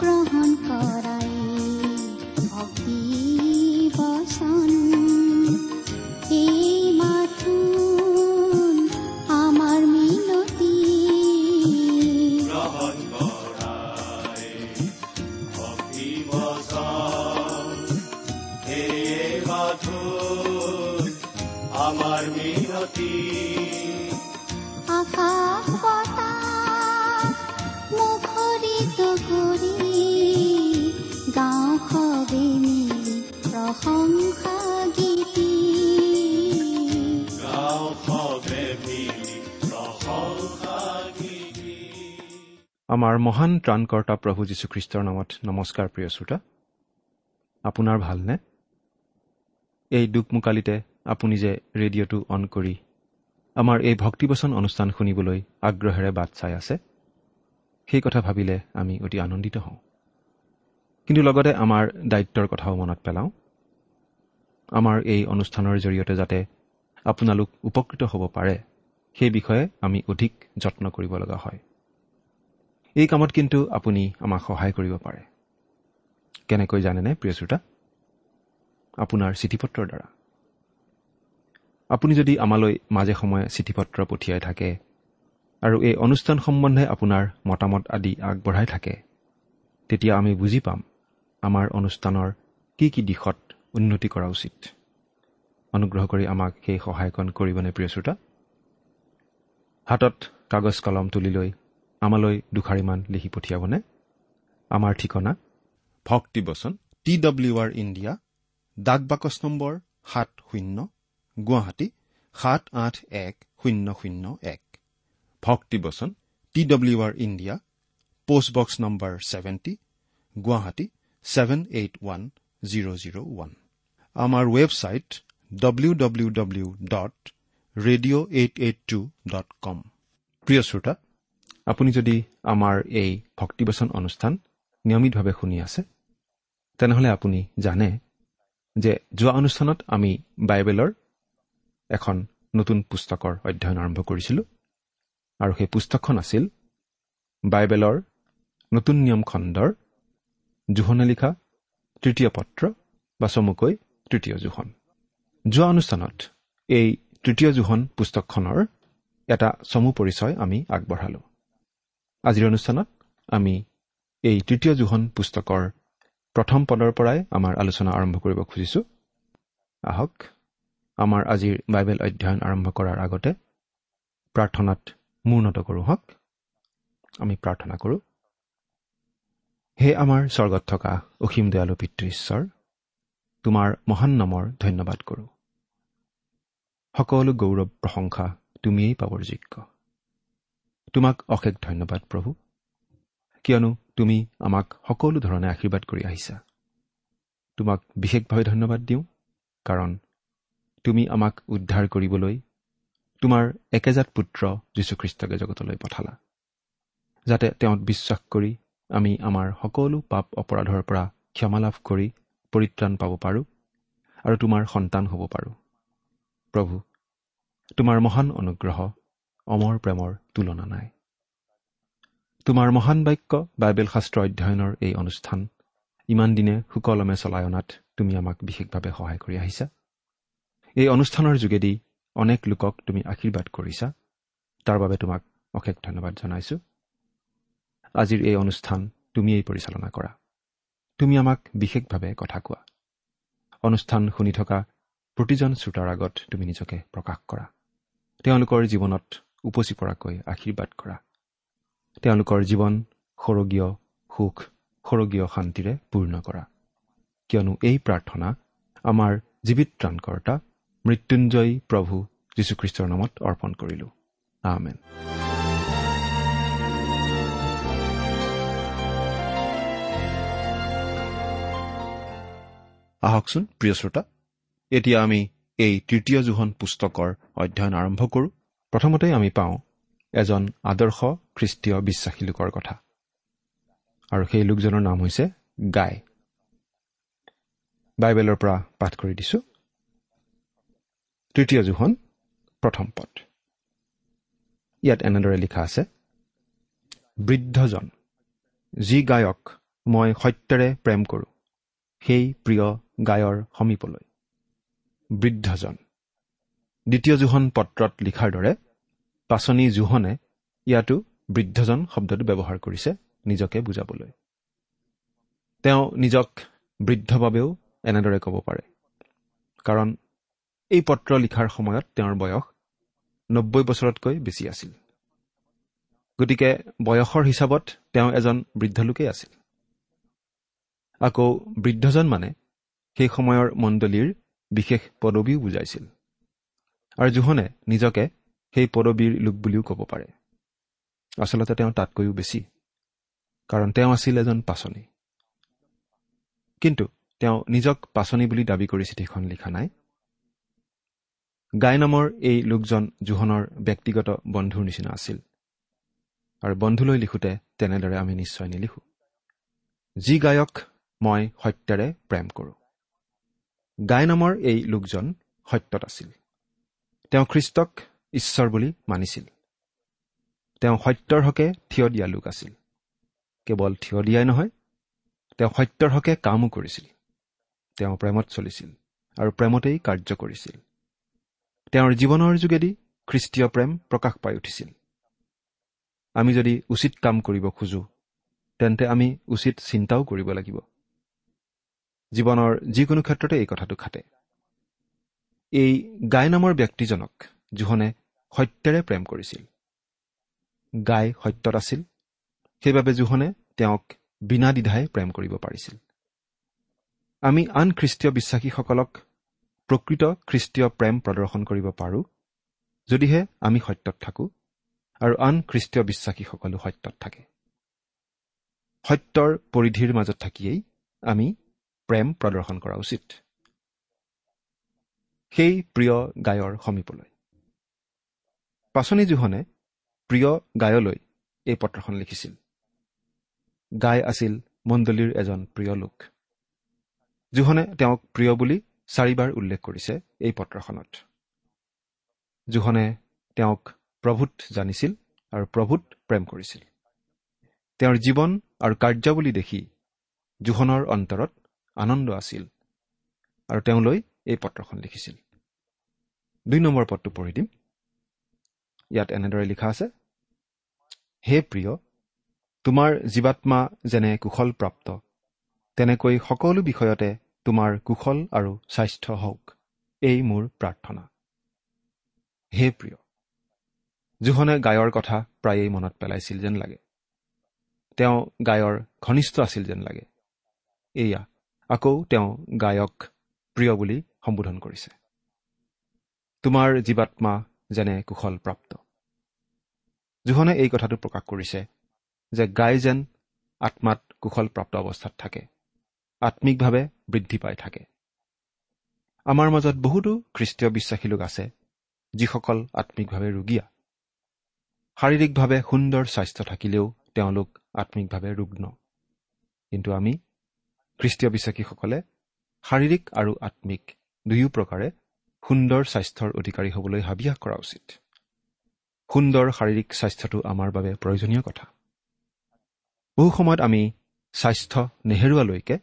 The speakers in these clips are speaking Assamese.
গ্ৰহণ কৰাই ভক্তি বচন আমাৰ মহান ত্ৰাণকৰ্তা প্ৰভু যীশুখ্ৰীষ্টৰ নামত নমস্কাৰ প্ৰিয় শ্ৰোতা। আপোনাৰ ভালনে? এই দুখমোকালিতে আপুনি যে ৰেডিঅ'টো অন কৰি আমাৰ এই ভক্তিবচন অনুষ্ঠান শুনিবলৈ আগ্ৰহেৰে বাট চাই আছে সেই কথা ভাবিলে আমি অতি আনন্দিত হওঁ। কিন্তু লগতে আমাৰ দায়িত্বৰ কথাও মনত পেলাওঁ। আমাৰ এই অনুষ্ঠানৰ জৰিয়তে যাতে আপোনালোক উপকৃত হ'ব পাৰে সেই বিষয়ে আমি অধিক যত্ন কৰিব লগা হয়। এই কামত কিন্তু আপুনি আমাক সহায় কৰিব পাৰে। কেনেকৈ জানেনে প্ৰিয় শ্ৰোতা? আপোনাৰ চিঠি পত্ৰৰ দ্বাৰা। আপুনি যদি আমালৈ মাজে সময়ে চিঠি পত্ৰ পঠিয়াই থাকে আৰু এই অনুষ্ঠান সম্বন্ধে আপোনাৰ মতামত আদি আগবঢ়াই থাকে তেতিয়া আমি বুজি পাম আমাৰ অনুষ্ঠানৰ কি কি দিশত উন্নতি কৰা উচিত। অনুগ্ৰহ কৰি আমাক সেই সহায়কণ কৰিবনে প্ৰিয় শ্ৰোতা? হাতত কাগজ কলম তুলি লৈ আমালৈ দুষাৰিমান লিখি পঠিয়াবনে? আমাৰ ঠিকনা। ভক্তিবচন টি ডব্লিউ আৰ ইণ্ডিয়া ডাক বাকচ নম্বৰ সাত শূন্য গুৱাহাটী সাত আঠ এক শূন্য শূন্য এক। ভক্তিবচন T W R India postbox number seventy Guwahati seven eight one zero' zero' one. আমাৰ website W W W dot radio' eight eight two dot com. প্ৰিয় শ্ৰোতা আপুনি যদি আমাৰ এই ভক্তিবচন অনুষ্ঠান নিয়মিতভাৱে শুনি আছে তেনেহ'লে আপুনি জানে যে যোৱা অনুষ্ঠানত আমি বাইবেলৰ এখন নতুন পুস্তকৰ অধ্যয়ন আৰম্ভ কৰিছিলোঁ আৰু সেই পুস্তকখন আছিল বাইবেলৰ নতুন নিয়ম খণ্ডৰ জোহনে লিখা তৃতীয় পত্ৰ বা চমুকৈ তৃতীয় জোখন যোৱা অনুষ্ঠানত এই তৃতীয় জোখন পুস্তকখনৰ এটা চমু পৰিচয় আমি আগবঢ়ালোঁ। আজিৰ অনুষ্ঠানত আমি এই তৃতীয় জোখন পুস্তকৰ প্ৰথম পদৰ পৰাই আমাৰ আলোচনা আৰম্ভ কৰিব খুজিছোঁ। আহক আমাৰ আজিৰ বাইবেল অধ্যয়ন আৰম্ভ কৰাৰ আগতে প্ৰাৰ্থনাত মূৰ্ণত কৰোঁ হওক। আমি প্ৰাৰ্থনা কৰোঁ। হে আমাৰ স্বৰ্গত থকা অসীম দয়ালু পিতৃ ঈশ্বৰ তোমাৰ মহান নামৰ ধন্যবাদ কৰোঁ। সকলো গৌৰৱ প্ৰশংসা তুমিয়েই পাবৰ যোগ্য। তোমাক অশেষ ধন্যবাদ প্ৰভু। কিয়নো তুমি আমাক সকলো ধৰণে আশীৰ্বাদ কৰি আহিছা। তোমাক বিশেষভাৱে ধন্যবাদ দিওঁ কাৰণ তুমি আমাক উদ্ধাৰ কৰিবলৈ তোমাৰ একেজাত পুত্ৰ যীশুখ্ৰীষ্টকে জগতলৈ পঠালা যাতে তেওঁত বিশ্বাস কৰি আমি আমাৰ সকলো পাপ অপৰাধৰ পৰা ক্ষমা লাভ কৰি পৰিত্ৰাণ পাব পাৰোঁ আৰু তোমাৰ সন্তান হ'ব পাৰোঁ। প্ৰভু তোমাৰ মহান অনুগ্ৰহ অমৰ প্ৰেমৰ তুলনা নাই। তোমাৰ মহান বাক্য বাইবেল শাস্ত্ৰ অধ্যয়নৰ এই অনুষ্ঠান ইমান দিনে সুকলমে চলাই অনাত তুমি আমাক বিশেষভাৱে সহায় কৰি আহিছা। এই অনুষ্ঠানৰ যোগেদি অনেক লোকক তুমি আশীৰ্বাদ কৰিছা। তাৰ বাবে তোমাক অশেষ ধন্যবাদ জনাইছো। আজিৰ এই অনুষ্ঠান তুমিয়েই পৰিচালনা কৰা। তুমি আমাক বিশেষভাৱে কথা কোৱা। অনুষ্ঠান শুনি থকা প্ৰতিজন শ্ৰোতাৰ আগত তুমি নিজকে প্ৰকাশ কৰা। তেওঁলোকৰ জীৱনত উপচি পৰাকৈ আশীৰ্বাদ কৰা। তেওঁলোকৰ জীৱন সৰগীয় সুখ সৰগীয় শান্তিৰে পূৰ্ণ কৰা। কিয়নো এই প্ৰাৰ্থনা আমাৰ জীৱিত ত্ৰাণকৰ্তা মৃত্যুঞ্জয়ী প্ৰভু যীশুখ্ৰীষ্টৰ নামত অৰ্পণ কৰিলো। আমেন। আহকচোন প্ৰিয় শ্ৰোতা এতিয়া আমি এই তৃতীয় জোহন পুস্তকৰ অধ্যয়ন আৰম্ভ কৰোঁ। প্ৰথমতে আমি পাওঁ এজন আদৰ্শ খ্ৰীষ্টীয় বিশ্বাসী লোকৰ কথা। আৰু সেই লোকজনৰ নাম হৈছে গাই। বাইবেলৰ পৰা পাঠ কৰি দিছো। তৃতীয় জোহন প্ৰথম পদ। ইয়াত এনেদৰে লিখা আছে বৃদ্ধজন যি গায়ক মই সত্যৰে প্ৰেম কৰোঁ সেই প্ৰিয় গায়ৰ সমীপলৈ। বৃদ্ধজন। দ্বিতীয় জোহন পত্ৰত লিখাৰ দৰে পাচনি জোহনে ইয়াতো বৃদ্ধজন শব্দটো ব্যৱহাৰ কৰিছে নিজকে বুজাবলৈ। তেওঁ নিজক বৃদ্ধ বাবেও এনেদৰে ক'ব পাৰে। কাৰণ এই পত্ৰ লিখাৰ সময়ত তেওঁৰ বয়স নব্বৈ বছৰতকৈ বেছি আছিল। গতিকে বয়সৰ হিচাপত তেওঁ এজন বৃদ্ধ লোকেই আছিল। আকৌ বৃদ্ধজন মানে সেই সময়ৰ মণ্ডলীৰ বিশেষ পদবীও বুজাইছিল। আৰু জোহনে নিজকে সেই পদবীৰ লোক বুলিও ক'ব পাৰে। আচলতে তেওঁ তাতকৈও বেছি কাৰণ তেওঁ আছিল এজন পাচনি। কিন্তু তেওঁ নিজক পাচনি বুলি দাবী কৰি চিঠিখন লিখা নাই। গাই নামৰ এই লোকজন জোহনৰ ব্যক্তিগত বন্ধুৰ নিচিনা আছিল। আৰু বন্ধুলৈ লিখোঁতে তেনেদৰে আমি নিশ্চয় নিলিখোঁ। যি গায়ক মই সত্যৰে প্ৰেম কৰোঁ। গাই নামৰ এই লোকজন সত্যত আছিল। তেওঁ খ্ৰীষ্টক ঈশ্বৰ বুলি মানিছিল। তেওঁ সত্যৰ হকে থিয় দিয়া লোক আছিল। কেৱল থিয় দিয়াই নহয় তেওঁ সত্যৰ হকে কামো কৰিছিল। তেওঁ প্ৰেমত চলিছিল আৰু প্ৰেমতেই কাৰ্য কৰিছিল। তেওঁৰ জীৱনৰ যোগেদি খ্ৰীষ্টীয় প্ৰেম প্ৰকাশ পাই উঠিছিল। আমি যদি উচিত কাম কৰিব খোজো তেন্তে আমি উচিত চিন্তাও কৰিব লাগিব। জীৱনৰ যিকোনো ক্ষেত্ৰতে এই কথাটো খাটে। এই গাই নামৰ ব্যক্তিজনক জোহনে সত্যেৰে প্ৰেম কৰিছিল। গাই সত্যত আছিল। সেইবাবে জোহনে তেওঁক বিনা দ্বিধাই প্ৰেম কৰিব পাৰিছিল। আমি আন খ্ৰীষ্টীয় বিশ্বাসীসকলক প্ৰকৃত খ্ৰীষ্টীয় প্ৰেম প্ৰদৰ্শন কৰিব পাৰোঁ যদিহে আমি সত্যত থাকোঁ আৰু আন খ্ৰীষ্টীয় বিশ্বাসীসকলো সত্যত থাকে। সত্যৰ পৰিধিৰ মাজত থাকিয়েই আমি প্ৰেম প্ৰদৰ্শন কৰা উচিত। সেই প্ৰিয় গায়ৰ সমীপলৈ। পাচনি জোহনে প্ৰিয় গায়লৈ এই পত্ৰখন লিখিছিল। গাই আছিল মণ্ডলীৰ এজন প্ৰিয় লোক। জোহনে তেওঁক প্ৰিয় বুলি চাৰিবাৰ উল্লেখ কৰিছে এই পত্ৰখনত। জোহনে তেওঁক প্ৰভূত জানিছিল আৰু প্ৰভূত প্ৰেম কৰিছিল। তেওঁৰ জীৱন আৰু কাৰ্যাৱলী দেখি জোহনৰ অন্তৰত আনন্দ আছিল আৰু তেওঁলৈ এই পত্ৰখন লিখিছিল। দুই নম্বৰ পদটো পঢ়ি দিম। ইয়াত এনেদৰে লিখা আছে হে প্ৰিয় তোমাৰ জীৱাত্মা যেনে কুশল প্ৰাপ্ত তেনেকৈ সকলো বিষয়তে তোমাৰ কুশল আৰু স্বাস্থ্য হওক এই মোৰ প্ৰাৰ্থনা। হে প্ৰিয় জোহনে গায়ৰ কথা প্ৰায়েই মনত পেলাইছিল যেন লাগে। তেওঁ গায়ৰ ঘনিষ্ঠ আছিল যেন লাগে। এয়া আকৌ তেওঁ গায়ক প্ৰিয় বুলি সম্বোধন কৰিছে। তোমাৰ জীৱাত্মা যেনে কুশল প্ৰাপ্ত জোহনে এই কথাটো প্ৰকাশ কৰিছে যে গাই যেন আত্মাত কুশল প্ৰাপ্ত অৱস্থাত থাকে আত্মিকভাৱে বৃদ্ধি পাই থাকে। আমাৰ মাজত বহুতো খ্ৰীষ্টীয় বিশ্বাসী লোক আছে যিসকল আত্মিকভাৱে ৰোগীয়া। শাৰীৰিকভাৱে সুন্দৰ স্বাস্থ্য থাকিলেও তেওঁলোক আত্মিকভাৱে ৰুগ্ন। কিন্তু আমি খ্ৰীষ্টীয় বিশ্বাসীসকলে শাৰীৰিক আৰু আত্মিক দুয়ো প্ৰকাৰে সুন্দৰ স্বাস্থ্যৰ অধিকাৰী হ'বলৈ হাবিয়াস কৰা উচিত। সুন্দৰ শাৰীৰিক স্বাস্থ্যটো আমাৰ বাবে প্ৰয়োজনীয় কথা। বহু সময়ত আমি স্বাস্থ্য নেহেৰুৱালৈকে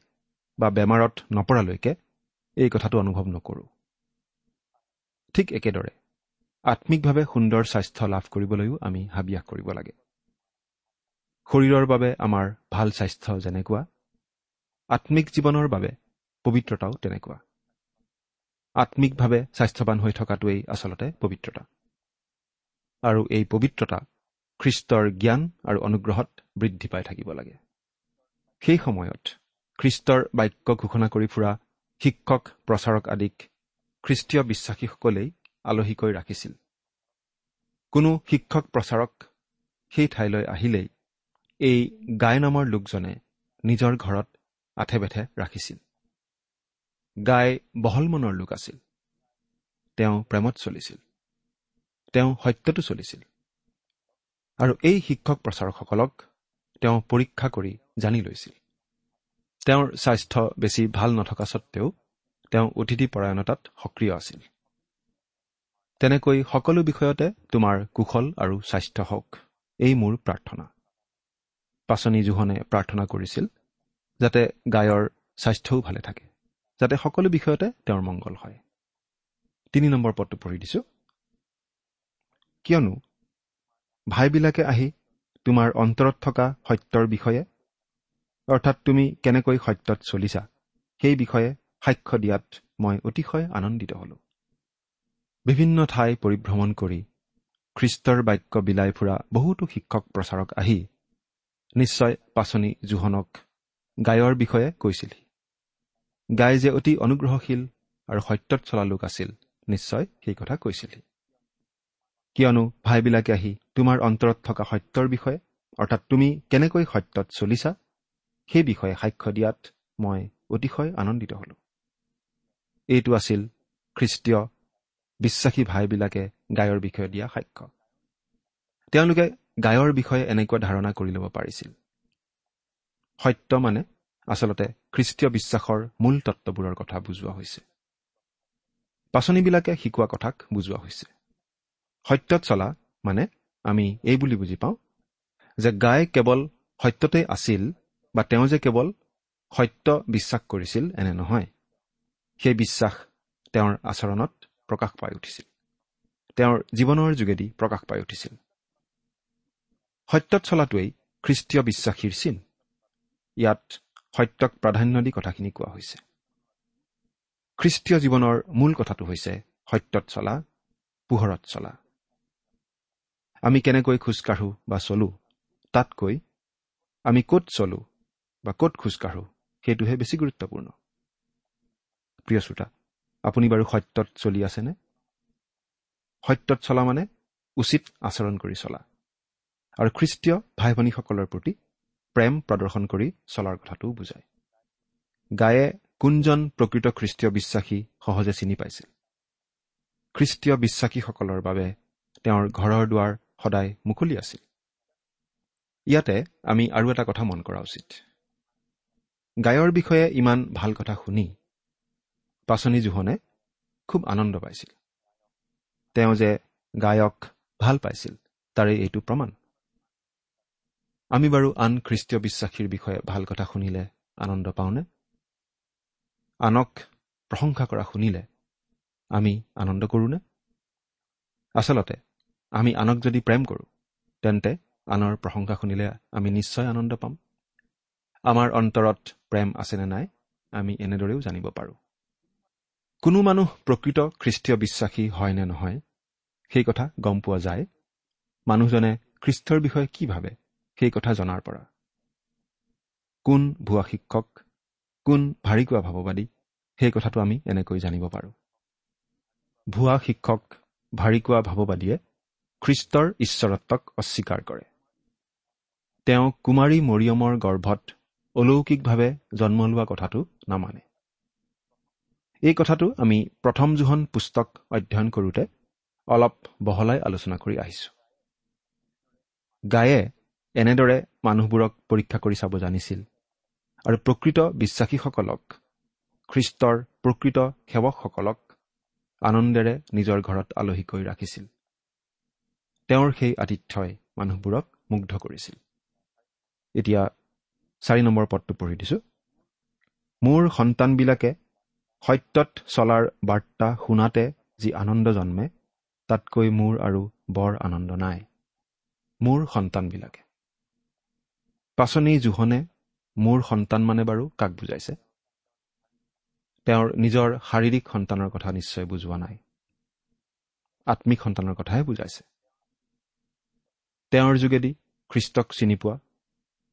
বা বেমাৰত নপৰালৈকে এই কথাটো অনুভৱ নকৰোঁ। ঠিক একেদৰে আত্মিকভাৱে সুন্দৰ স্বাস্থ্য লাভ কৰিবলৈও আমি হাবিয়াস কৰিব লাগে। শৰীৰৰ বাবে আমাৰ ভাল স্বাস্থ্য যেনেকুৱা আত্মিক জীৱনৰ বাবে পবিত্ৰতাও তেনেকুৱা। আত্মিকভাৱে স্বাস্থ্যৱান হৈ থকাটোৱেই আচলতে পবিত্ৰতা। আৰু এই পবিত্ৰতা খ্ৰীষ্টৰ জ্ঞান আৰু অনুগ্ৰহত বৃদ্ধি পাই থাকিব লাগে। সেই সময়ত খ্ৰীষ্টৰ বাক্য ঘোষণা কৰি ফুৰা শিক্ষক প্ৰচাৰক আদিক খ্ৰীষ্টীয় বিশ্বাসীসকলেই আলহীকৈ ৰাখিছিল। কোনো শিক্ষক প্ৰচাৰক সেই ঠাইলৈ আহিলেই এই গাই নামৰ লোকজনে নিজৰ ঘৰত আঠে বেঠে ৰাখিছিল। গাই বহল মনৰ লোক আছিল। তেওঁ প্ৰেমত চলিছিল। তেওঁ সত্যটো চলিছিল। আৰু এই শিক্ষক প্ৰচাৰকসকলক তেওঁ পৰীক্ষা কৰি জানি লৈছিল। তেওঁৰ স্বাস্থ্য বেছি ভাল নথকা সত্বেও তেওঁ অতিথি পৰায়ণতাত সক্ৰিয় আছিল। তেনেকৈ সকলো বিষয়তে তোমাৰ কুশল আৰু স্বাস্থ্য হওক এই মোৰ প্ৰাৰ্থনা। পাচনি জোহনে প্ৰাৰ্থনা কৰিছিল যাতে গায়ৰ স্বাস্থ্যও ভালে থাকে। যাতে সকলো বিষয়তে তেওঁৰ মংগল হয়। তিনি নম্বৰ পদটো পঢ়ি দিছো। কিয়নো ভাইবিলাকে আহি তোমাৰ অন্তৰত থকা সত্যৰ বিষয়ে অৰ্থাৎ তুমি কেনেকৈ সত্যত চলিছা সেই বিষয়ে সাক্ষ্য দিয়াত মই অতিশয় আনন্দিত হলো। বিভিন্ন ঠাই পৰিভ্ৰমণ কৰি খ্ৰীষ্টৰ বাক্য বিলাই ফুৰা বহুতো শিক্ষক প্ৰচাৰক আহি নিশ্চয় পাচনি জোহনক গায়ৰ বিষয়ে কৈছিলহি। গাই যে অতি অনুগ্ৰহশীল আৰু সত্যত চলা লোক আছিল নিশ্চয় সেই কথা কৈছিলহি কিয়নো ভাইবিলাকে আহি তোমাৰ অন্তৰত থকা সত্যৰ বিষয়ে অৰ্থাৎ তুমি কেনেকৈ সত্যত চলিছা সেই বিষয়ে সাক্ষ্য দিয়াত মই অতিশয় আনন্দিত হলো। এইটো আছিল খ্ৰীষ্টীয় বিশ্বাসী ভাইবিলাকে গায়ৰ বিষয়ে দিয়া সাক্ষ্য। তেওঁলোকে গায়ৰ বিষয়ে এনেকুৱা ধাৰণা কৰি ল'ব পাৰিছিল। সত্য মানে আচলতে খ্ৰীষ্টীয় বিশ্বাসৰ মূল তত্ববোৰৰ কথা বুজোৱা হৈছে। পাচনিবিলাকে শিকোৱা কথাক বুজোৱা হৈছে। সত্যত চলা মানে আমি এই বুলি বুজি পাওঁ যে গাই কেৱল সত্যতেই আছিল বা তেওঁ যে কেৱল সত্য বিশ্বাস কৰিছিল এনে নহয়। সেই বিশ্বাস তেওঁৰ আচৰণত প্ৰকাশ পাই উঠিছিল। তেওঁৰ জীৱনৰ যোগেদি প্ৰকাশ পাই উঠিছিল। সত্যত চলাটোৱেই খ্ৰীষ্টীয় বিশ্বাসীৰ চিন। ইয়াত সত্যক প্ৰাধান্য দি কথাখিনি কোৱা হৈছে। খ্ৰীষ্টীয় জীৱনৰ মূল কথাটো হৈছে সত্যত চলা পোহৰত চলা। আমি কেনেকৈ খোজকাঢ়ো বা চলো তাতকৈ আমি ক'ত চলো বা ক'ত খোজকাঢ়ো সেইটোহে বেছি গুৰুত্বপূৰ্ণ। প্ৰিয় শ্ৰোতা আপুনি বাৰু সত্যত চলি আছেনে? সত্যত চলা মানে উচিত আচৰণ কৰি চলা। আৰু খ্ৰীষ্টীয় ভাই ভনীসকলৰ প্ৰতি প্ৰেম প্ৰদৰ্শন কৰি চলাৰ কথাটোও বুজায়। গায়ে কোনজন প্ৰকৃত খ্ৰীষ্টীয় বিশ্বাসী সহজে চিনি পাইছিল। খ্ৰীষ্টীয় বিশ্বাসীসকলৰ বাবে তেওঁৰ ঘৰৰ দুৱাৰ সদায় মুকলি আছিল। ইয়াতে আমি আৰু এটা কথা মন কৰা উচিত। গায়ৰ বিষয়ে ইমান ভাল কথা শুনি পাচনি জোহনে খুব আনন্দ পাইছিল। তেওঁ যে গায়ক ভাল পাইছিল তাৰে এইটো প্ৰমাণ। আমি বাৰু আন খ্ৰীষ্টীয় বিশ্বাসীৰ বিষয়ে ভাল কথা শুনিলে আনন্দ পাওঁনে? আনক প্ৰশংসা কৰা শুনিলে আমি আনন্দ কৰোঁনে? আচলতে আমি আনক যদি প্ৰেম কৰোঁ তেন্তে আনৰ প্ৰশংসা শুনিলে আমি নিশ্চয় আনন্দ পাম। আমাৰ অন্তৰত প্ৰেম আছেনে নাই আমি এনেদৰেও জানিব পাৰোঁ। কোনো মানুহ প্ৰকৃত খ্ৰীষ্টীয় বিশ্বাসী হয় নে নহয় সেই কথা গম পোৱা যায়। মানুহজনে খ্ৰীষ্টৰ বিষয়ে কি ভাবে? সেই কথা জনাৰ পৰা। কোন ভুৱা শিক্ষক কোন ভাৰিকোৱা ভাৱবাদী সেই কথাটো আমি এনেকৈ জানিব পাৰোঁ। ভুৱা শিক্ষক ভাৰিকোৱা ভাৱবাদীয়ে খ্ৰীষ্টৰ ঈশ্বৰত্বক অস্বীকাৰ কৰে। তেওঁ কুমাৰী মৰিয়মৰ গৰ্ভত অলৌকিকভাৱে জন্ম লোৱা কথাটো নামানে। এই কথাটো আমি প্ৰথম জোহন পুস্তক অধ্যয়ন কৰোঁতে অলপ বহলাই আলোচনা কৰি আহিছো। গায়ে এনেদৰে মানুহবোৰক পৰীক্ষা কৰি চাব জানিছিল। আৰু প্ৰকৃত বিশ্বাসীসকলক খ্ৰীষ্টৰ প্ৰকৃত সেৱকসকলক আনন্দেৰে নিজৰ ঘৰত আলহীকৈ ৰাখিছিল। তেওঁৰ সেই আতিথ্যই মানুহবোৰক মুগ্ধ কৰিছিল। এতিয়া চাৰি নম্বৰ পদটো পঢ়ি দিছো। মোৰ সন্তানবিলাকে সত্যত চলাৰ বাৰ্তা শুনাতে যি আনন্দ জন্মে তাতকৈ মোৰ আৰু বৰ আনন্দ নাই। মোৰ সন্তানবিলাকে পাচনি জোহনে মোৰ সন্তান মানে বাৰু কাক বুজাইছে? তেওঁৰ নিজৰ শাৰীৰিক সন্তানৰ কথা নিশ্চয় বুজোৱা নাই। আত্মিক সন্তানৰ কথাহে বুজাইছে। তেওঁৰ যোগেদি খ্ৰীষ্টক চিনি পোৱা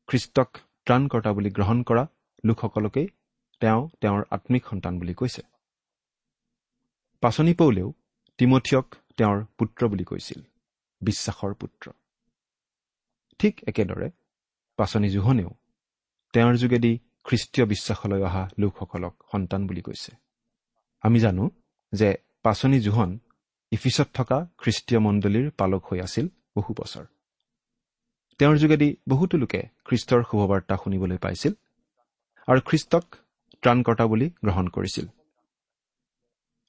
খ্ৰীষ্টক ত্ৰাণকৰ্তা বুলি গ্ৰহণ কৰা লোকসকলকেই তেওঁ তেওঁৰ আত্মিক সন্তান বুলি কৈছে। পাচনি পৌলেও তিমঠিয়ক তেওঁৰ পুত্ৰ বুলি কৈছিল বিশ্বাসৰ পুত্ৰ। ঠিক একেদৰে পাচনি জোহনেও তেওঁৰ যোগেদি খ্ৰীষ্টীয় বিশ্বাসলৈ অহা লোকসকলক সন্তান বুলি কৈছে। আমি জানো যে পাচনি জোহন ইফিচত থকা খ্ৰীষ্টীয় মণ্ডলীৰ পালক হৈ আছিল বহু বছৰ। তেওঁৰ যোগেদি বহুতো লোকে খ্ৰীষ্টৰ শুভবাৰ্তা শুনিবলৈ পাইছিল আৰু খ্ৰীষ্টক ত্ৰাণকৰ্তা বুলি গ্ৰহণ কৰিছিল।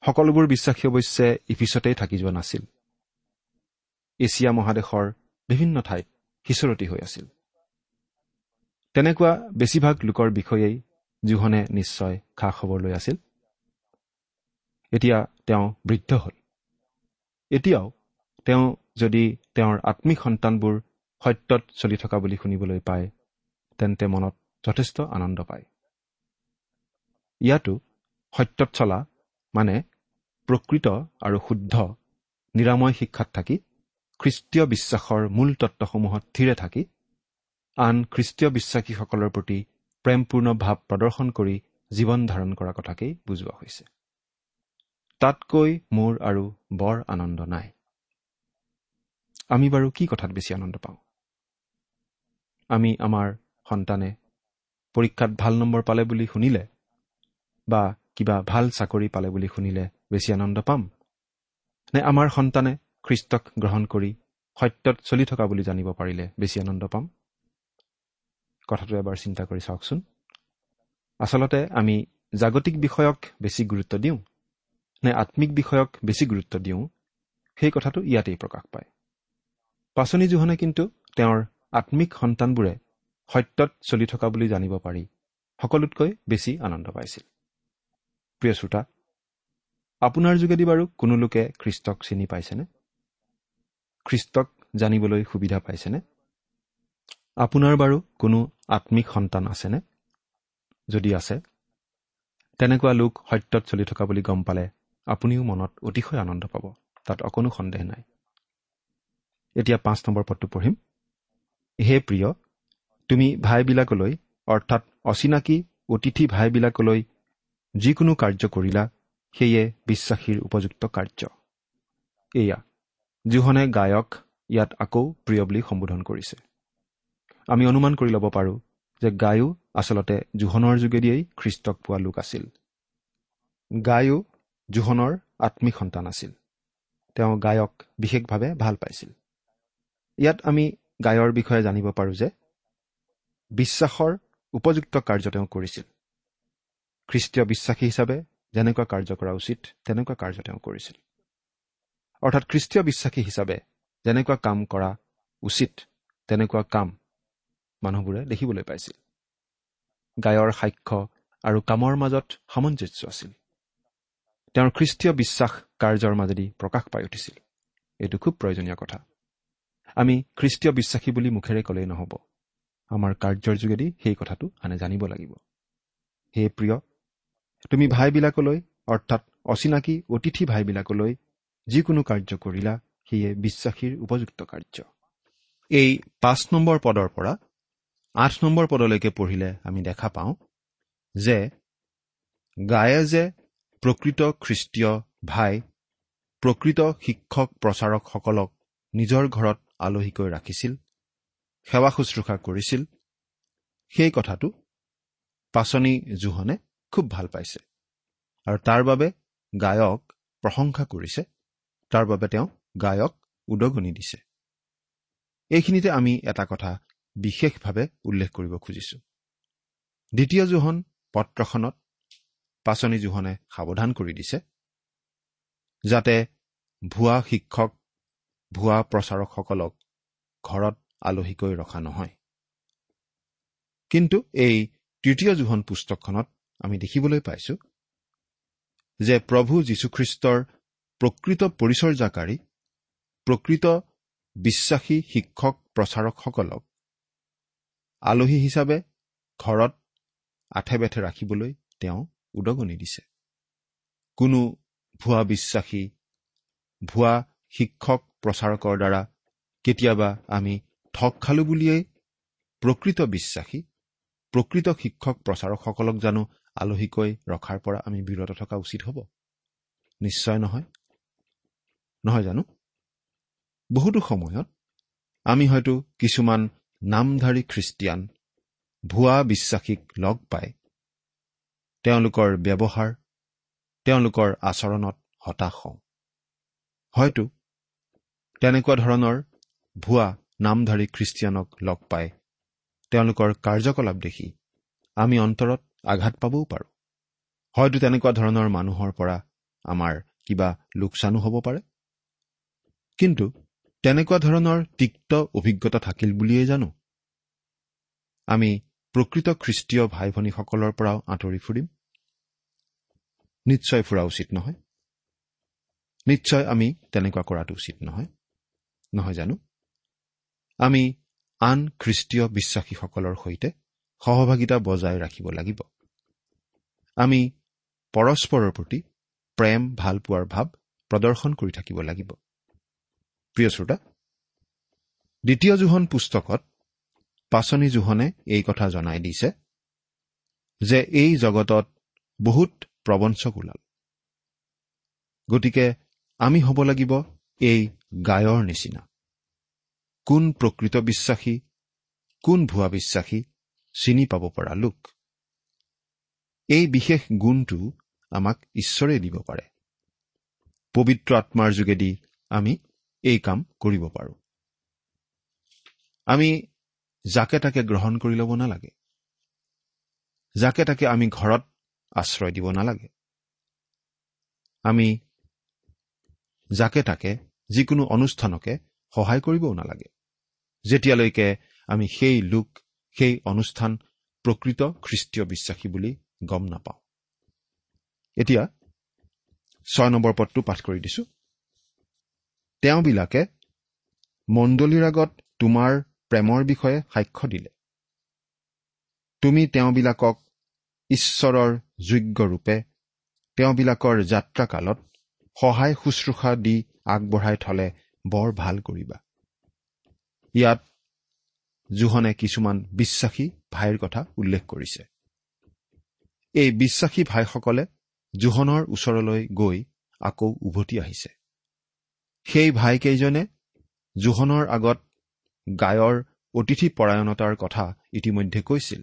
সকলোবোৰ বিশ্বাসী অৱশ্যে ইফিচতেই থাকি যোৱা নাছিল। এছিয়া মহাদেশৰ বিভিন্ন ঠাইত সিঁচৰতি হৈ আছিল। তেনেকুৱা বেছিভাগ লোকৰ বিষয়েই জোহনে নিশ্চয় খা খবৰ লৈ আছিল। এতিয়া তেওঁ বৃদ্ধ হ'ল। এতিয়াও তেওঁ যদি তেওঁৰ আত্মিক সন্তানবোৰ সত্যত চলি থকা বুলি শুনিবলৈ পায় তেন্তে মনত যথেষ্ট আনন্দ পায়। ইয়াতো সত্যত চলা মানে প্ৰকৃত আৰু শুদ্ধ নিৰাময় শিক্ষাত থাকি খ্ৰীষ্টীয় বিশ্বাসৰ মূল তত্বসমূহত থিৰে থাকি আন খ্ৰীষ্টীয় বিশ্বাসীসকলৰ প্ৰতি প্ৰেমপূৰ্ণ ভাৱ প্ৰদৰ্শন কৰি জীৱন ধাৰণ কৰা কথাকেই বুজোৱা হৈছে। তাতকৈ মোৰ আৰু বৰ আনন্দ নাই। আমি বাৰু কি কথাত বেছি আনন্দ পাওঁ? আমি আমাৰ সন্তানে পৰীক্ষাত ভাল নম্বৰ পালে বুলি শুনিলে বা কিবা ভাল চাকৰি পালে বুলি শুনিলে বেছি আনন্দ পাম? নে আমাৰ সন্তানে খ্ৰীষ্টক গ্ৰহণ কৰি সত্যত চলি থকা বুলি জানিব পাৰিলে বেছি আনন্দ পাম? কথাটো এবাৰ চিন্তা কৰি চাওকচোন। আচলতে আমি জাগতিক বিষয়ক বেছি গুৰুত্ব দিওঁ নে আত্মিক বিষয়ক বেছি গুৰুত্ব দিওঁ সেই কথাটো ইয়াতেই প্ৰকাশ পায়। পাচনি জোহনে কিন্তু তেওঁৰ আত্মিক সন্তানবোৰে সত্যত চলি থকা বুলি জানিব পাৰি সকলোতকৈ বেছি আনন্দ পাইছিল। প্ৰিয় শ্ৰোতা আপোনাৰ যোগেদি বাৰু কোনো লোকে খ্ৰীষ্টক চিনি পাইছেনে? খ্ৰীষ্টক জানিবলৈ সুবিধা পাইছেনে? আপোনাৰ বাৰু কোনো আত্মিক সন্তান আছেনে? যদি আছে তেনেকুৱা লোক সত্যত চলি থকা বুলি গম পালে আপুনিও মনত অতিশয় আনন্দ পাব। তাত অকণো সন্দেহ নাই। এতিয়া পাঁচ নম্বৰ পদটো পঢ়িম। হে প্ৰিয় তুমি ভাইবিলাকলৈ অৰ্থাৎ অচিনাকি অতিথি ভাইবিলাকলৈ যিকোনো কাৰ্য কৰিলা সেয়ে বিশ্বাসীৰ উপযুক্ত কাৰ্য। এয়া জোহনে গায়ক ইয়াত আকৌ প্ৰিয় বুলি সম্বোধন কৰিছে। আমি অনুমান কৰি ল'ব পাৰোঁ যে গায়ো আচলতে জোহনৰ যোগেদিয়েই খ্ৰীষ্টক পোৱা লোক আছিল। গায়ো জোহনৰ আত্মিক সন্তান আছিল। তেওঁ গায়ক বিশেষভাৱে ভাল পাইছিল। ইয়াত আমি গায়ৰ বিষয়ে জানিব পাৰোঁ যে বিশ্বাসৰ উপযুক্ত কাৰ্য তেওঁ কৰিছিল। খ্ৰীষ্টীয় বিশ্বাসী হিচাপে যেনেকুৱা কাৰ্য কৰা উচিত তেনেকুৱা কাৰ্য তেওঁ কৰিছিল। অৰ্থাৎ খ্ৰীষ্টীয় বিশ্বাসী হিচাপে যেনেকুৱা কাম কৰা উচিত তেনেকুৱা কাম মানুহবোৰে দেখিবলৈ পাইছিল। গায়ৰ সাক্ষ্য আৰু কামৰ মাজত সামঞ্জস্য আছিল। তেওঁৰ খ্ৰীষ্টীয় বিশ্বাস কাৰ্যৰ মাজেদি প্ৰকাশ পাই উঠিছিল। এইটো খুব প্ৰয়োজনীয় কথা। আমি খ্ৰীষ্টীয় বিশ্বাসী বুলি মুখেৰে ক'লেই নহ'ব। আমাৰ কাৰ্যৰ যোগেদি সেই কথাটো আনে জানিব লাগিব। হে প্ৰিয় তুমি ভাইবিলাকলৈ অৰ্থাৎ অচিনাকি অতিথি ভাইবিলাকলৈ যিকোনো কাৰ্য কৰিলা সেয়ে বিশ্বাসীৰ উপযুক্ত কাৰ্য। এই পাঁচ নম্বৰ পদৰ পৰা আঠ নম্বৰ পদলৈকে পঢ়িলে আমি দেখা পাওঁ যে গায়ে যে প্ৰকৃত খ্ৰীষ্টীয় ভাই প্ৰকৃত শিক্ষক প্ৰচাৰকসকলক নিজৰ ঘৰত আলহীকৈ ৰাখিছিল সেৱা শুশ্ৰূষা কৰিছিল সেই কথাটো পাচনি জোহনে খুব ভাল পাইছে। আৰু তাৰ বাবে গায়ক প্ৰশংসা কৰিছে তাৰ বাবে তেওঁ গায়ক উদগনি দিছে। এইখিনিতে আমি এটা কথা বিশেষভাৱে উল্লেখ কৰিব খুজিছো। দ্বিতীয় জোহন পত্ৰখনত পাচনি জোহনে সাৱধান কৰি দিছে যাতে ভুৱা শিক্ষক ভুৱা প্ৰচাৰকসকলক ঘৰত আলহীকৈ ৰখা নহয়। কিন্তু এই তৃতীয় জোহন পুস্তকখনত আমি দেখিবলৈ পাইছো যে প্ৰভু যীশুখ্ৰীষ্টৰ প্ৰকৃত পৰিচৰ্যাকাৰী প্ৰকৃত বিশ্বাসী শিক্ষক প্ৰচাৰকসকলক আলহী হিচাপে ঘৰত আঠে বেঠে ৰাখিবলৈ তেওঁ উদগনি দিছে। কোনো ভুৱা বিশ্বাসী ভুৱা শিক্ষক প্ৰচাৰকৰ দ্বাৰা কেতিয়াবা আমি ঠগ খালো বুলিয়েই প্ৰকৃত বিশ্বাসী প্ৰকৃত শিক্ষক প্ৰচাৰকসকলক জানো আলহীকৈ ৰখাৰ পৰা আমি বিৰত থকা উচিত হ'ব? নিশ্চয় নহয়। নহয় জানো? বহুতো সময়ত আমি হয়তো কিছুমান নামধাৰী খ্ৰীষ্টিয়ান ভুৱা বিশ্বাসীক লগ পাই তেওঁলোকৰ ব্যৱহাৰ তেওঁলোকৰ আচৰণত হতাশ হওঁ। হয়তো তেনেকুৱা ধৰণৰ ভুৱা নামধাৰী খ্ৰীষ্টিয়ানক লগ পাই তেওঁলোকৰ কাৰ্যকলাপ দেখি আমি অন্তৰত আঘাত পাবও পাৰোঁ। হয়তো তেনেকুৱা ধৰণৰ মানুহৰ পৰা আমাৰ কিবা লোকচানো হ'ব পাৰে। কিন্তু তেনেকুৱা ধৰণৰ তিক্ত অভিজ্ঞতা থাকিল বুলিয়েই জানো? আমি প্ৰকৃত খ্ৰীষ্টীয় ভাই ভনীসকলৰ পৰাও আঁতৰি ফুৰিম? নিশ্চয় ফুৰা উচিত নহয়। নিশ্চয় আমি তেনেকুৱা কৰাটো উচিত নহয়। নহয় জানো? আমি আন খ্ৰীষ্টীয় বিশ্বাসীসকলৰ সৈতে সহভাগিতা বজাই ৰাখিব লাগিব। আমি পৰস্পৰৰ প্ৰতি প্ৰেম ভাল পোৱাৰ ভাৱ প্ৰদৰ্শন কৰি থাকিব লাগিব। প্ৰিয় শ্ৰোতা দ্বিতীয় জোহন পুস্তকত পাচনি জোহনে এই কথা জনাই দিছে যে এই জগতত বহুত প্ৰবঞ্চক ওলাল। গতিকে আমি হ'ব লাগিব এই গায়ৰ নিচিনা। কোন প্ৰকৃত বিশ্বাসী কোন ভুৱা বিশ্বাসী চিনি পাব পৰা লোক? এই বিশেষ গুণটো আমাক ঈশ্বৰে দিব পাৰে। পবিত্ৰ আত্মাৰ যোগেদি আমি এই কাম কৰিব পাৰোঁ। আমি যাকে তাকে গ্ৰহণ কৰি ল'ব নালাগে। যাকে তাকে আমি ঘৰত আশ্ৰয় দিব নালাগে। আমি যাকে তাকে যিকোনো অনুষ্ঠানকে সহায় কৰিবও নালাগে। যেতিয়ালৈকে আমি সেই লোক সেই অনুষ্ঠান প্ৰকৃত খ্ৰীষ্টীয় বিশ্বাসী বুলি গম নাপাওঁ। এতিয়া ছয় নম্বৰ পদটো পাঠ কৰি দিছো। তেওঁবিলাকে মণ্ডলীৰ আগত তোমাৰ প্ৰেমৰ বিষয়ে সাক্ষ্য দিলে। তুমি তেওঁবিলাকক ঈশ্বৰৰ যোগ্য ৰূপে তেওঁবিলাকৰ যাত্ৰাকালত সহায় শুশ্ৰূষা দি আগবঢ়াই থলে বৰ ভাল কৰিবা। ইয়াত জোহনে কিছুমান বিশ্বাসী ভাইৰ কথা উল্লেখ কৰিছে। এই বিশ্বাসী ভাইসকলে জোহনৰ ওচৰলৈ গৈ আকৌ উভতি আহিছে। সেই ভাইকেইজনে জোহনৰ আগত গায়ৰ অতিথি পৰায়ণতাৰ কথা ইতিমধ্যে কৈছিল।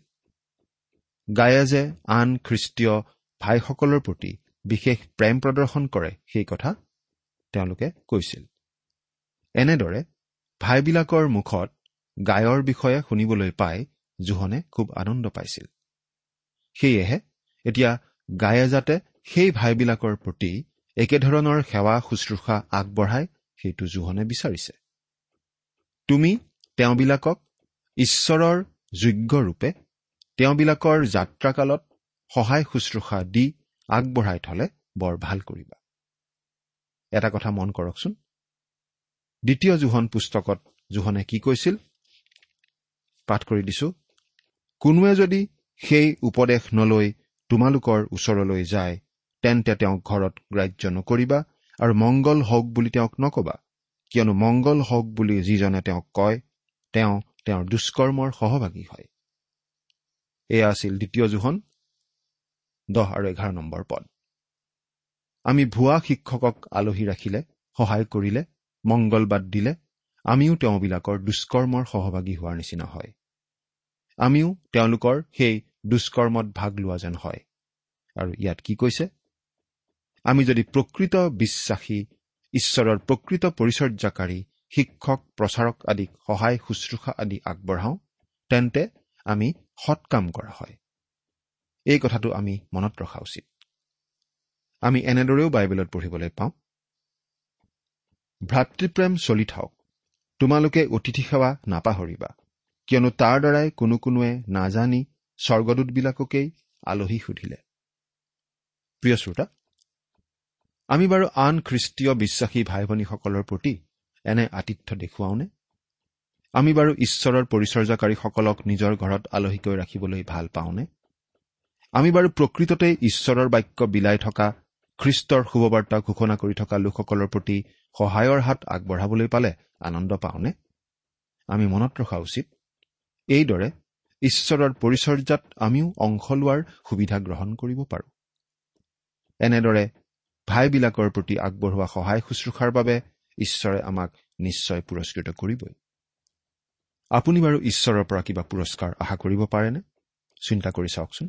গায়ে যে আন খ্ৰীষ্টীয় ভাইসকলৰ প্ৰতি বিশেষ প্ৰেম প্ৰদৰ্শন কৰে সেই কথা তেওঁলোকে কৈছিল। এনেদৰে ভাইবিলাকৰ মুখত গায়ৰ বিষয়ে শুনিবলৈ পাই জোহনে খুব আনন্দ পাইছিল। সেয়েহে এতিয়া গায়ে যাতে সেই ভাইবিলাকৰ প্ৰতি একেধৰণৰ সেৱা শুশ্ৰূষা আগবঢ়ায় সেইটো জোহনে বিচাৰিছে। তুমি তেওঁবিলাকক ঈশ্বৰৰ যোগ্য ৰূপে তেওঁবিলাকৰ যাত্ৰাকালত সহায় শুশ্ৰূষা দি আগবঢ়াই থলে বৰ ভাল কৰিবা। এটা কথা মন কৰকচোন। দ্বিতীয় জোহন পুস্তকত জোহনে কি কৈছিল? পাঠ কৰি দিছো। কোনোৱে যদি সেই উপদেশ নলৈ তোমালোকৰ ওচৰলৈ যায় তেন্তে তেওঁক ঘৰত গ্ৰাহ্য নকৰিবা আৰু মংগল হওক বুলি তেওঁক নকবা। কিয়নো মংগল হওক বুলি যিজনে তেওঁক কয় তেওঁ তেওঁৰ দুষ্কৰ্মৰ সহভাগী হয়। এয়া আছিল দ্বিতীয় জোহন দহ আৰু এঘাৰ নম্বৰ পদ। আমি ভুৱা শিক্ষকক আলহী ৰাখিলে সহায় কৰিলে মংগলবাদ দিলে আমিও তেওঁবিলাকৰ দুষ্কৰ্মৰ সহভাগী হোৱাৰ নিচিনা হয়। আমিও তেওঁলোকৰ সেই দুষ্কৰ্মত ভাগ লোৱা যেন হয়। আৰু ইয়াত কি কৈছে? আমি যদি প্ৰকৃত বিশ্বাসী ঈশ্বৰৰ প্ৰকৃত পৰিচৰ্যাকাৰী শিক্ষক প্ৰচাৰক আদিক সহায় শুশ্ৰূষা আদি আগবঢ়াওঁ তেন্তে আমি সৎ কাম কৰা হয়। এই কথাটো আমি মনত ৰখা উচিত। আমি এনেদৰেও বাইবেলত পঢ়িবলৈ পাওঁ ভাতৃপ্ৰেম চলি থাওক তোমালোকে অতিথি সেৱা নাপাহৰিবা কিয়নো তাৰ দ্বাৰাই কোনো কোনোৱে নাজানি স্বৰ্গদূতবিলাককেই আলহী সুধিলে। প্ৰিয় শ্ৰোতা আমি বাৰু আন খ্ৰীষ্টীয় বিশ্বাসী ভাই ভনীসকলৰ প্ৰতি এনে আতিথ্য দেখুৱাওনে? আমি বাৰু ঈশ্বৰৰ পৰিচৰ্যাকাৰীসকলক নিজৰ ঘৰত আলহীকৈ ৰাখিবলৈ ভাল পাওঁনে? আমি বাৰু প্ৰকৃততে ঈশ্বৰৰ বাক্য বিলাই থকা খ্ৰীষ্টৰ শুভবাৰ্তা ঘোষণা কৰি থকা লোকসকলৰ প্ৰতি সহায়ৰ হাত আগবঢ়াবলৈ পালে আনন্দ পাওঁনে? আমি মনত ৰখা উচিত এইদৰে ঈশ্বৰৰ পৰিচৰ্যাত আমিও অংশ লোৱাৰ সুবিধা গ্ৰহণ কৰিব পাৰোঁ। এনেদৰে ভাইবিলাকৰ প্ৰতি আগবঢ়োৱা সহায় শুশ্ৰূষাৰ বাবে ঈশ্বৰে আমাক নিশ্চয় পুৰস্কৃত কৰিবই। আপুনি বাৰু ঈশ্বৰৰ পৰা কিবা পুৰস্কাৰ আশা কৰিব পাৰেনে? চিন্তা কৰি চাওকচোন।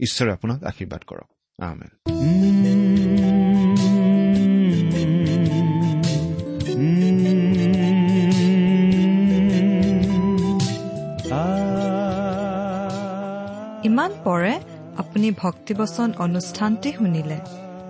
ঈশ্বৰে আপোনাক আশীৰ্বাদ কৰক। আমেন। ইমান পৰে আপুনি ভক্তিবচন অনুষ্ঠানটি শুনিলে।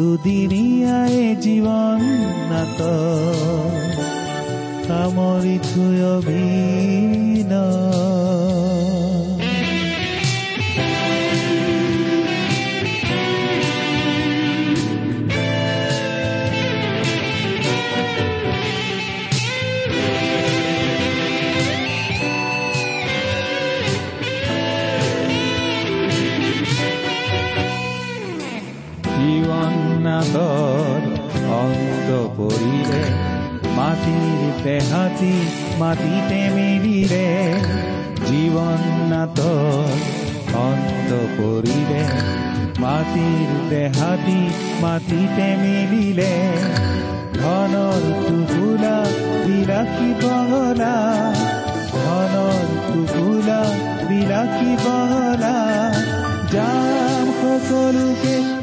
দুদিনীয়াই জীৱন নাট সামৰি থৈ অভিনয়। মাটিৰ দেহাতি মাটিতে মিলিলে জীৱন অন্ত পৰিলে মাটিৰ দেহাতি মাটিতে মিলিলে ধনৰ টুকুলা বিলাসী বঙলা ধনৰ টুকুলা বিলাসী বঙলা যাম সকলোকে